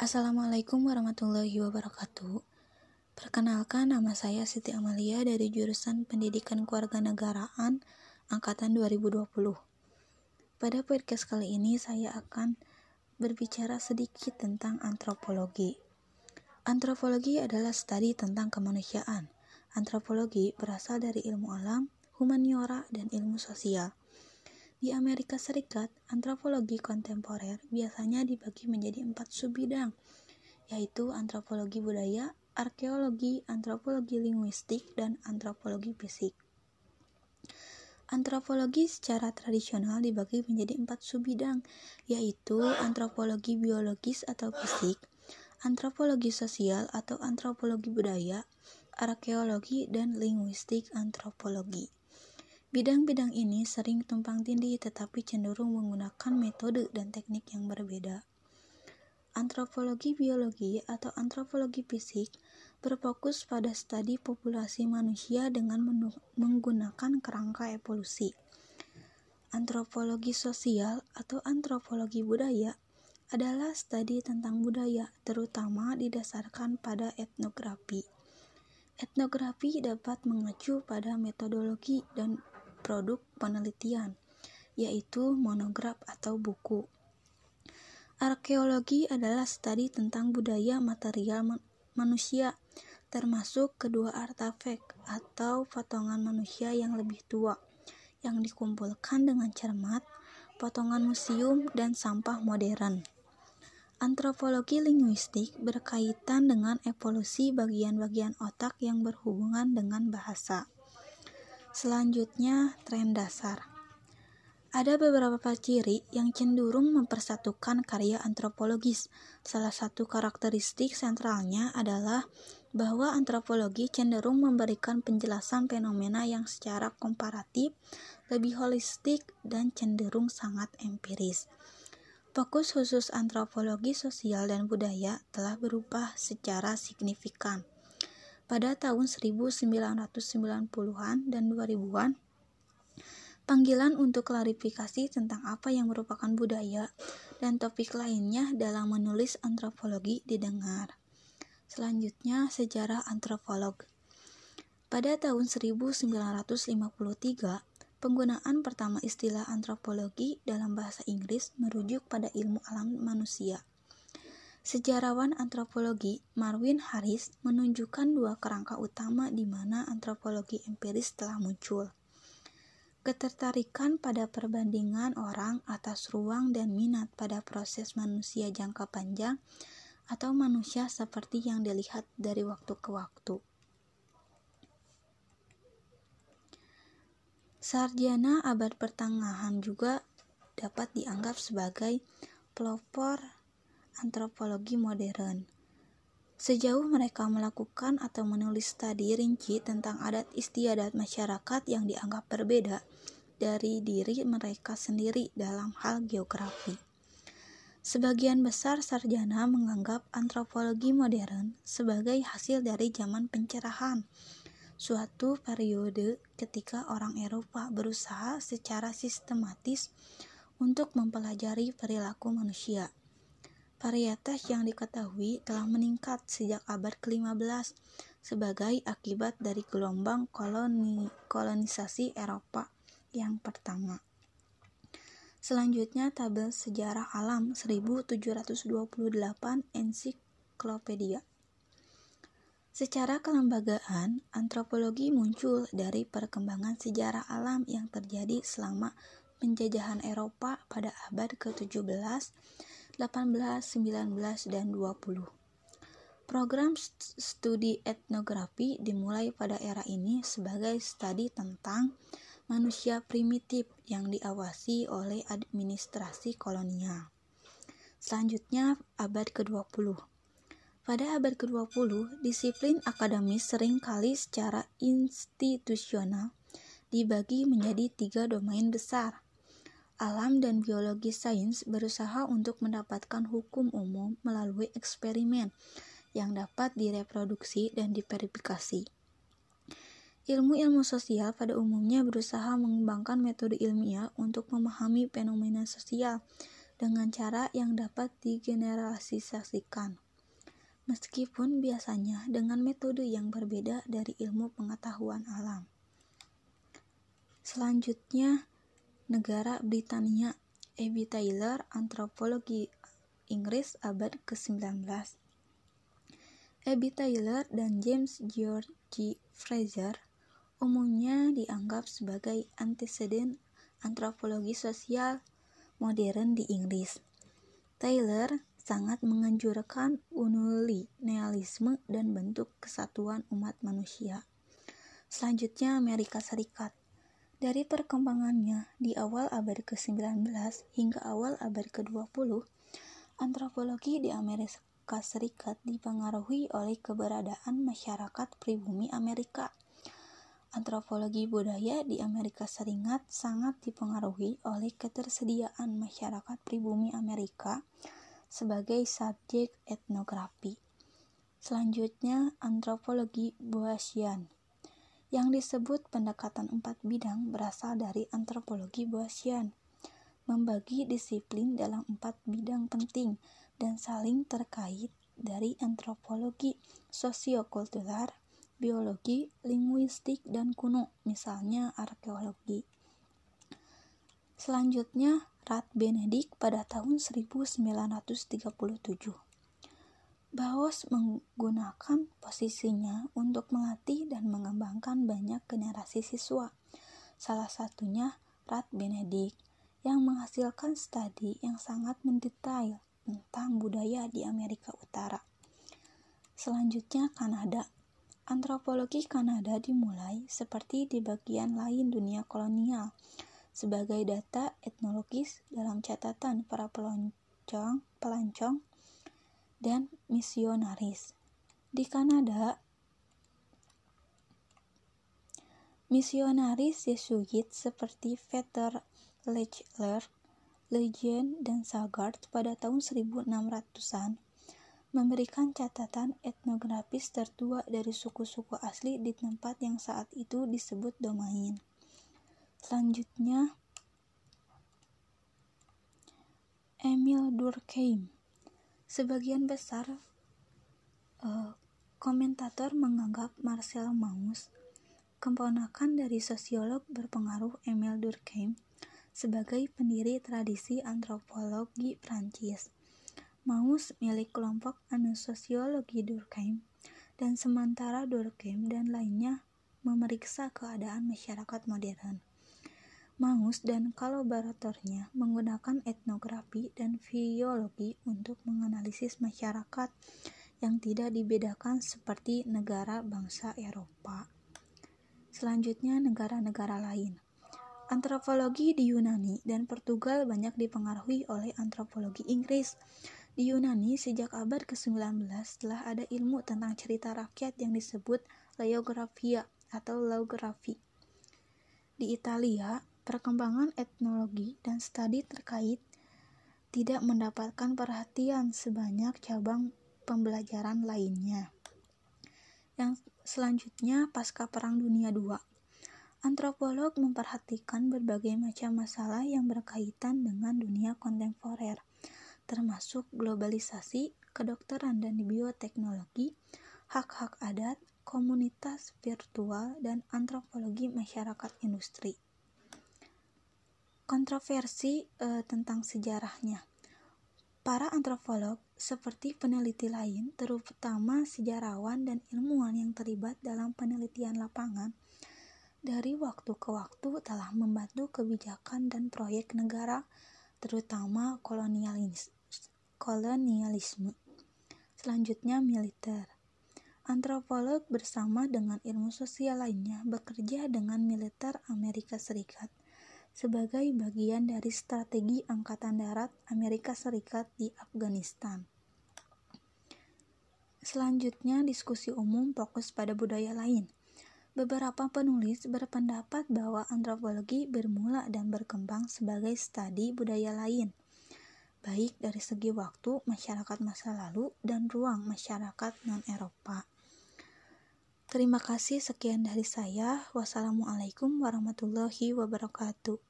Assalamualaikum warahmatullahi wabarakatuh. Perkenalkan nama saya Siti Amalia dari jurusan Pendidikan Kewarganegaraan angkatan 2020. Pada podcast kali ini saya akan berbicara sedikit tentang antropologi. Antropologi adalah studi tentang kemanusiaan. Antropologi berasal dari ilmu alam, humaniora, dan ilmu sosial. Di Amerika Serikat, antropologi kontemporer biasanya dibagi menjadi empat subbidang, yaitu antropologi budaya, arkeologi, antropologi linguistik, dan antropologi fisik. Antropologi secara tradisional dibagi menjadi empat subbidang, yaitu antropologi biologis atau fisik, antropologi sosial atau antropologi budaya, arkeologi, dan linguistik antropologi. Bidang-bidang ini sering tumpang tindih tetapi cenderung menggunakan metode dan teknik yang berbeda. Antropologi biologi atau antropologi fisik berfokus pada studi populasi manusia dengan menggunakan kerangka evolusi. Antropologi sosial atau antropologi budaya adalah studi tentang budaya, terutama didasarkan pada etnografi. Etnografi dapat mengacu pada metodologi dan produk penelitian, yaitu monograf atau buku. Arkeologi adalah studi tentang budaya material manusia, termasuk kedua artefak atau potongan manusia yang lebih tua, yang dikumpulkan dengan cermat, potongan museum, dan sampah modern. Antropologi linguistik berkaitan dengan evolusi bagian-bagian otak yang berhubungan dengan bahasa. Selanjutnya, tren dasar. Ada beberapa ciri yang cenderung mempersatukan karya antropologis. Salah satu karakteristik sentralnya adalah bahwa antropologi cenderung memberikan penjelasan fenomena yang secara komparatif, lebih holistik, dan cenderung sangat empiris. Fokus khusus antropologi sosial dan budaya telah berubah secara signifikan pada tahun 1990-an dan 2000-an, panggilan untuk klarifikasi tentang apa yang merupakan budaya dan topik lainnya dalam menulis antropologi didengar. Selanjutnya, sejarah antropolog. Pada tahun 1953, penggunaan pertama istilah antropologi dalam bahasa Inggris merujuk pada ilmu alam manusia. Sejarawan antropologi Marvin Harris menunjukkan dua kerangka utama di mana antropologi empiris telah muncul. Ketertarikan pada perbandingan orang atas ruang dan minat pada proses manusia jangka panjang atau manusia seperti yang dilihat dari waktu ke waktu. Sarjana abad pertengahan juga dapat dianggap sebagai pelopor antropologi modern. Sejauh mereka melakukan atau menulis studi rinci tentang adat istiadat masyarakat yang dianggap berbeda dari diri mereka sendiri dalam hal geografi. Sebagian besar sarjana menganggap antropologi modern sebagai hasil dari zaman pencerahan, suatu periode ketika orang Eropa berusaha secara sistematis untuk mempelajari perilaku manusia. Varietas yang diketahui telah meningkat sejak abad ke-15 sebagai akibat dari gelombang koloni, kolonisasi Eropa yang pertama. Selanjutnya tabel sejarah alam 1728 ensiklopedia. Secara kelembagaan, antropologi muncul dari perkembangan sejarah alam yang terjadi selama penjajahan Eropa pada abad ke-17 18, 19, dan 20. Program studi etnografi dimulai pada era ini sebagai studi tentang manusia primitif yang diawasi oleh administrasi kolonial. Selanjutnya, abad ke-20. Pada abad ke-20, disiplin akademis sering kali secara institusional dibagi menjadi tiga domain besar, alam dan biologi sains berusaha untuk mendapatkan hukum umum melalui eksperimen yang dapat direproduksi dan diverifikasi. Ilmu-ilmu sosial pada umumnya berusaha mengembangkan metode ilmiah untuk memahami fenomena sosial, dengan cara yang dapat digeneralisasikan. Meskipun biasanya dengan metode yang berbeda dari ilmu pengetahuan alam. Selanjutnya, negara Britania, Abby Taylor, antropologi Inggris abad ke-19. Abby Taylor dan James George Fraser umumnya dianggap sebagai anteseden antropologi sosial modern di Inggris. Taylor sangat menganjurkan unilingualisme dan bentuk kesatuan umat manusia. Selanjutnya Amerika Serikat. Dari perkembangannya di awal abad ke-19 hingga awal abad ke-20, antropologi di Amerika Serikat dipengaruhi oleh keberadaan masyarakat pribumi Amerika Antropologi budaya di Amerika Serikat sangat dipengaruhi oleh ketersediaan masyarakat pribumi Amerika sebagai subjek etnografi. Selanjutnya, antropologi Boasian. Yang disebut pendekatan empat bidang berasal dari antropologi Boasian, membagi disiplin dalam empat bidang penting dan saling terkait dari antropologi sosiokultural, biologi, linguistik, dan kuno, misalnya arkeologi. Selanjutnya, Rat Benedict pada tahun 1937. Baos menggunakan posisinya untuk melatih dan mengembangkan banyak generasi siswa. Salah satunya Rat Benedict yang menghasilkan studi yang sangat mendetail tentang budaya di Amerika Utara. Selanjutnya Kanada Antropologi Kanada dimulai seperti di bagian lain dunia kolonial sebagai data etnologis dalam catatan para pelancong, pelancong dan misionaris. Di Kanada, misionaris Yesuit seperti Peter Lechler, Legend, dan Sagard pada tahun 1600-an memberikan catatan etnografis tertua dari suku-suku asli di tempat yang saat itu disebut domain. Selanjutnya, Emil Durkheim. Sebagian besar uh, komentator menganggap Marcel Mauss, keponakan dari sosiolog berpengaruh Emil Durkheim, sebagai pendiri tradisi antropologi Prancis. Maus milik kelompok anu sosiologi Durkheim, dan sementara Durkheim dan lainnya memeriksa keadaan masyarakat modern. Maus dan kolaboratornya menggunakan etnografi dan biologi untuk menganalisis masyarakat yang tidak dibedakan seperti negara bangsa Eropa. Selanjutnya negara-negara lain. Antropologi di Yunani dan Portugal banyak dipengaruhi oleh antropologi Inggris. Di Yunani, sejak abad ke-19 telah ada ilmu tentang cerita rakyat yang disebut Leografia atau Laugrafi. Di Italia, perkembangan etnologi dan studi terkait tidak mendapatkan perhatian sebanyak cabang pembelajaran lainnya. Yang selanjutnya, pasca Perang Dunia II, antropolog memperhatikan berbagai macam masalah yang berkaitan dengan dunia kontemporer termasuk globalisasi, kedokteran dan bioteknologi, hak-hak adat, komunitas virtual, dan antropologi masyarakat industri. Kontroversi e, tentang sejarahnya. Para antropolog seperti peneliti lain, terutama sejarawan dan ilmuwan yang terlibat dalam penelitian lapangan, dari waktu ke waktu telah membantu kebijakan dan proyek negara, terutama kolonialis kolonialisme. Selanjutnya militer. Antropolog bersama dengan ilmu sosial lainnya bekerja dengan militer Amerika Serikat sebagai bagian dari strategi Angkatan Darat Amerika Serikat di Afghanistan. Selanjutnya, diskusi umum fokus pada budaya lain. Beberapa penulis berpendapat bahwa antropologi bermula dan berkembang sebagai studi budaya lain baik dari segi waktu masyarakat masa lalu dan ruang masyarakat non-Eropa. Terima kasih sekian dari saya. Wassalamualaikum warahmatullahi wabarakatuh.